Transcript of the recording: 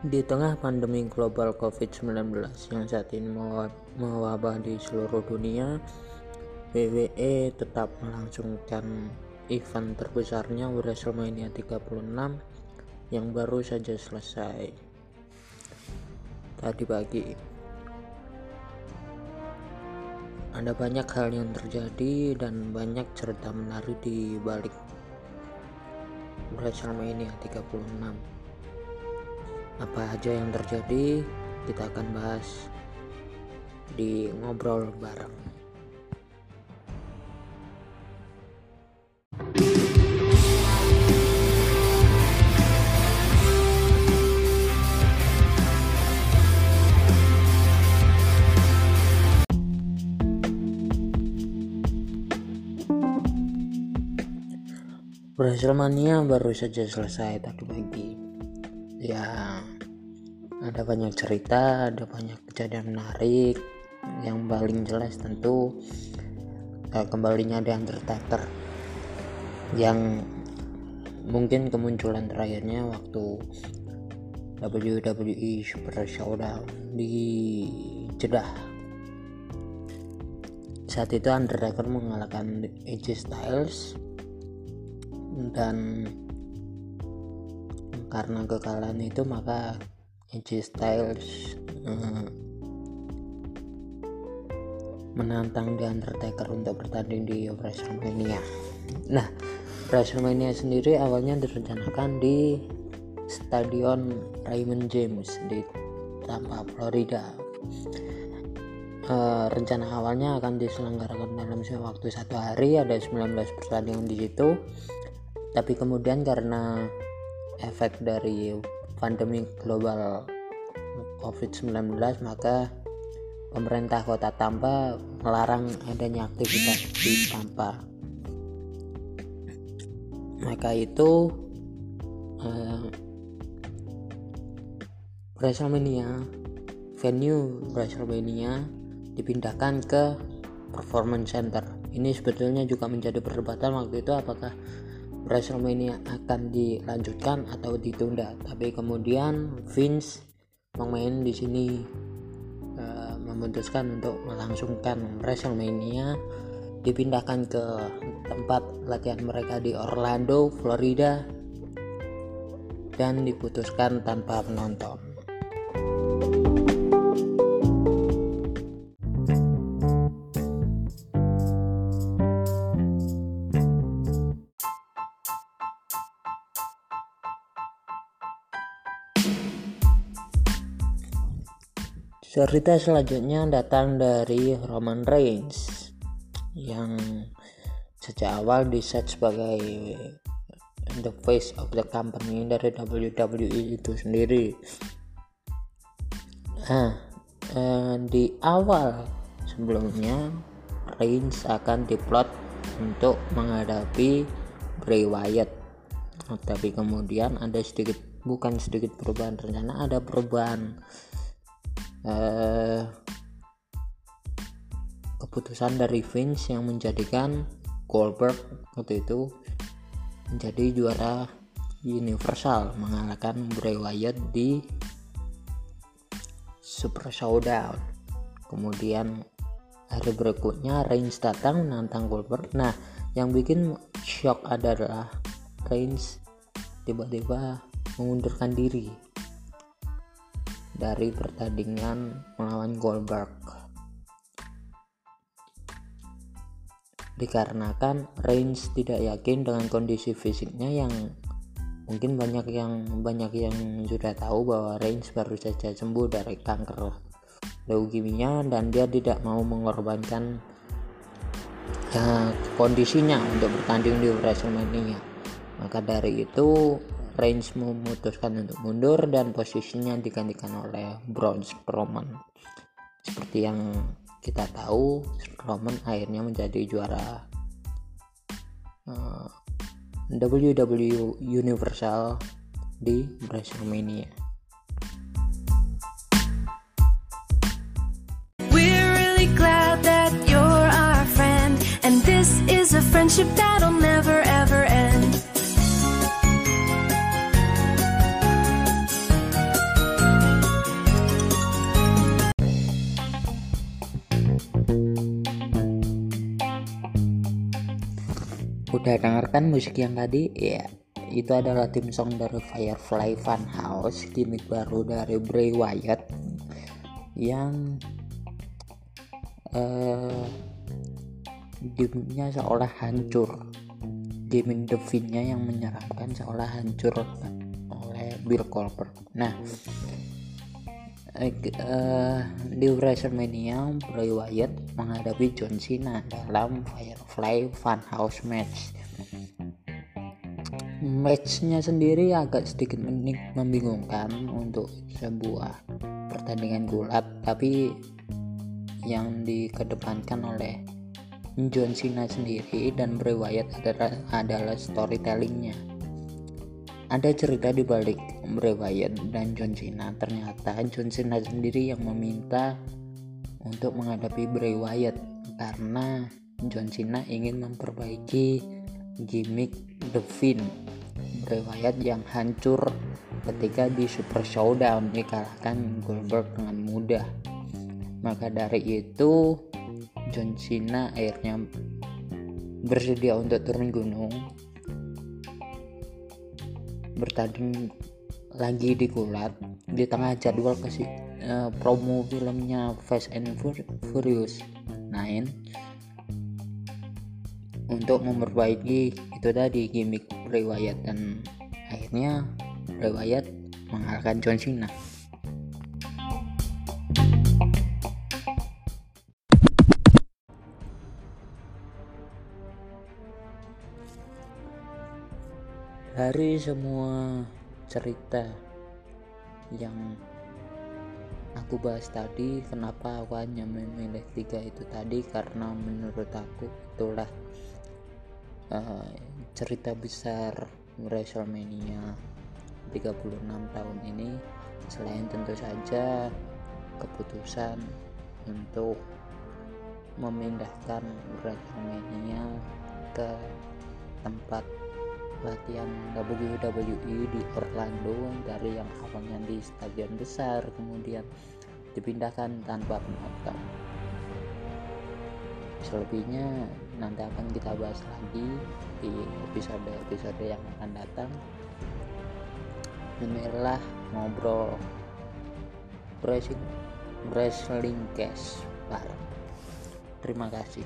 Di tengah pandemi global COVID-19 yang saat ini mewabah di seluruh dunia, WWE tetap melangsungkan event terbesarnya WrestleMania 36 yang baru saja selesai tadi pagi. Ada banyak hal yang terjadi dan banyak cerita menarik di balik WrestleMania 36 apa aja yang terjadi kita akan bahas di ngobrol bareng. WrestleMania baru saja selesai tadi pagi ya ada banyak cerita ada banyak kejadian menarik. Yang paling jelas tentu uh, kembalinya The Undertaker yang mungkin kemunculan terakhirnya waktu WWE Super Showdown di Jeddah. Saat itu Undertaker mengalahkan AJ Styles dan karena kekalahan itu maka AJ Styles uh, menantang The Undertaker untuk bertanding di WrestleMania. Nah, WrestleMania sendiri awalnya direncanakan di Stadion Raymond James di Tampa, Florida. Uh, rencana awalnya akan diselenggarakan dalam waktu satu hari ada 19 pertandingan di situ tapi kemudian karena efek dari pandemi global COVID-19 maka pemerintah kota Tampa melarang adanya aktivitas di Tampa. Maka itu uh, WrestleMania venue WrestleMania dipindahkan ke Performance Center. Ini sebetulnya juga menjadi perdebatan waktu itu apakah WrestleMania akan dilanjutkan atau ditunda. Tapi kemudian Vince pemain di sini uh, memutuskan untuk melangsungkan WrestleMania. Dipindahkan ke tempat latihan mereka di Orlando, Florida. Dan diputuskan tanpa penonton. Cerita selanjutnya datang dari Roman Reigns yang sejak awal diset sebagai the face of the company dari WWE itu sendiri. Nah, eh, di awal sebelumnya Reigns akan diplot untuk menghadapi Bray Wyatt. Tapi kemudian ada sedikit bukan sedikit perubahan rencana, ada perubahan eh, keputusan dari Vince yang menjadikan Goldberg waktu itu menjadi juara Universal mengalahkan Bray Wyatt di Super Showdown. Kemudian hari berikutnya Reigns datang menantang Goldberg. Nah, yang bikin shock adalah Reigns tiba-tiba mengundurkan diri dari pertandingan melawan Goldberg. Dikarenakan Reigns tidak yakin dengan kondisi fisiknya yang mungkin banyak yang banyak yang sudah tahu bahwa Reigns baru saja sembuh dari kanker leukemia dan dia tidak mau mengorbankan ya, kondisinya untuk bertanding di WrestleMania. Maka dari itu Reigns memutuskan untuk mundur dan posisinya digantikan oleh Braun Strowman. Seperti yang kita tahu, Strowman akhirnya menjadi juara uh, eh, WWE Universal di WrestleMania. We're really glad that you're our friend, and this is a friendship that'll udah dengarkan musik yang tadi? Ya itu adalah tim song dari Firefly Funhouse gimmick baru dari Bray Wyatt yang uh, gimmicknya seolah hancur. Gimmick Devinnya yang menyeramkan seolah hancur oleh Bill Goldberg nah uh, di WrestleMania Bray Wyatt menghadapi John Cena dalam Firefly Funhouse match. Matchnya sendiri agak sedikit membingungkan untuk sebuah pertandingan gulat, tapi yang dikedepankan oleh John Cena sendiri dan Bray Wyatt adalah, adalah storytellingnya ada cerita di balik Bray Wyatt dan John Cena. Ternyata John Cena sendiri yang meminta untuk menghadapi Bray Wyatt karena John Cena ingin memperbaiki gimmick The Finn Bray Wyatt yang hancur ketika di Super Showdown dikalahkan Goldberg dengan mudah. Maka dari itu John Cena akhirnya bersedia untuk turun gunung bertanding lagi di Gulat di tengah jadwal kasih uh, promo filmnya Fast and Furious 9 untuk memperbaiki itu tadi gimmick Wyatt dan akhirnya Wyatt mengalahkan John Cena dari semua cerita yang aku bahas tadi kenapa aku hanya memilih tiga itu tadi karena menurut aku itulah uh, cerita besar WrestleMania 36 tahun ini. Selain tentu saja keputusan untuk memindahkan WrestleMania ke tempat latihan WWE di Orlando dari yang awalnya di stadion besar kemudian dipindahkan tanpa penonton. Selebihnya nanti akan kita bahas lagi di episode-episode yang akan datang. Inilah ngobrol wrestling wrestling cash bareng terima kasih